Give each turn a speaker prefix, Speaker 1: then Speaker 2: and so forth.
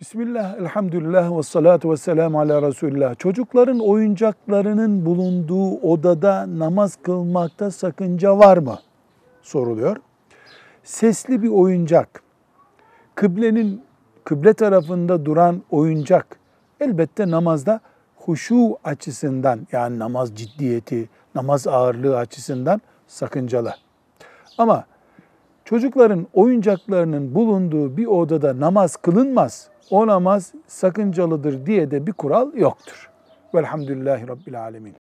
Speaker 1: Bismillah, elhamdülillah ve salatu ve selamu ala Resulullah. Çocukların oyuncaklarının bulunduğu odada namaz kılmakta sakınca var mı? Soruluyor. Sesli bir oyuncak, kıblenin kıble tarafında duran oyuncak elbette namazda huşu açısından yani namaz ciddiyeti, namaz ağırlığı açısından sakıncalı. Ama çocukların oyuncaklarının bulunduğu bir odada namaz kılınmaz. O namaz sakıncalıdır diye de bir kural yoktur. Velhamdülillahi Rabbil Alemin.